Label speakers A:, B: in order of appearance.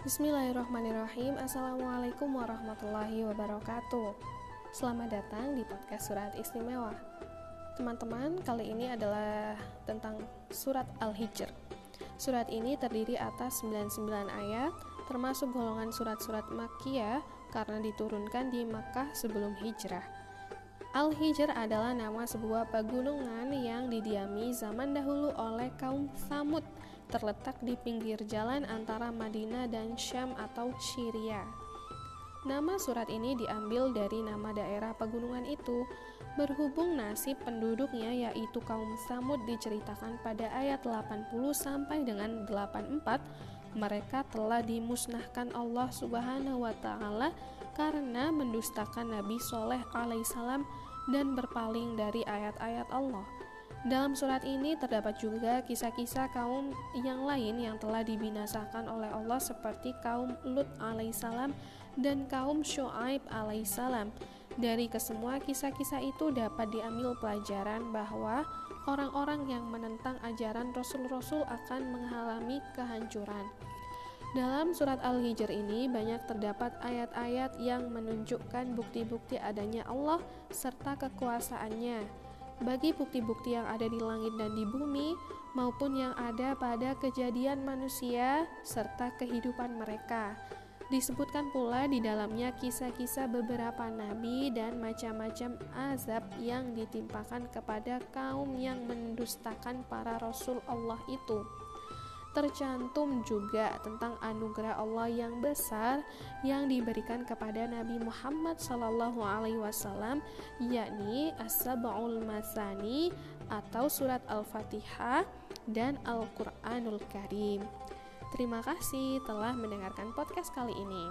A: Bismillahirrahmanirrahim. Assalamualaikum warahmatullahi wabarakatuh. Selamat datang di podcast surat istimewa. Teman-teman, kali ini adalah tentang surat Al-Hijr. Surat ini terdiri atas 99 ayat Termasuk golongan surat-surat Makkiyah Karena diturunkan di Makkah sebelum hijrah Al-Hijr adalah nama sebuah pegunungan yang didiami zaman dahulu oleh kaum Samud, terletak di pinggir jalan antara Madinah dan Syam atau Syria. Nama surat ini diambil dari nama daerah pegunungan itu, berhubung nasib penduduknya yaitu kaum Samud diceritakan pada ayat 80 sampai dengan 84, mereka telah dimusnahkan Allah Subhanahu wa taala karena mendustakan Nabi Soleh alaihissalam dan berpaling dari ayat-ayat Allah. Dalam surat ini terdapat juga kisah-kisah kaum yang lain yang telah dibinasakan oleh Allah seperti kaum Lut alaihissalam dan kaum Shu'aib alaihissalam. Dari kesemua kisah-kisah itu dapat diambil pelajaran bahwa orang-orang yang menentang ajaran Rasul-Rasul akan mengalami kehancuran. Dalam surat Al-Hijr ini banyak terdapat ayat-ayat yang menunjukkan bukti-bukti adanya Allah serta kekuasaannya. Bagi bukti-bukti yang ada di langit dan di bumi maupun yang ada pada kejadian manusia serta kehidupan mereka. Disebutkan pula di dalamnya kisah-kisah beberapa nabi dan macam-macam azab yang ditimpakan kepada kaum yang mendustakan para rasul Allah itu tercantum juga tentang anugerah Allah yang besar yang diberikan kepada Nabi Muhammad Sallallahu Alaihi Wasallam, yakni As-Sab'ul Masani atau surat Al-Fatihah dan Al-Quranul Karim. Terima kasih telah mendengarkan podcast kali ini.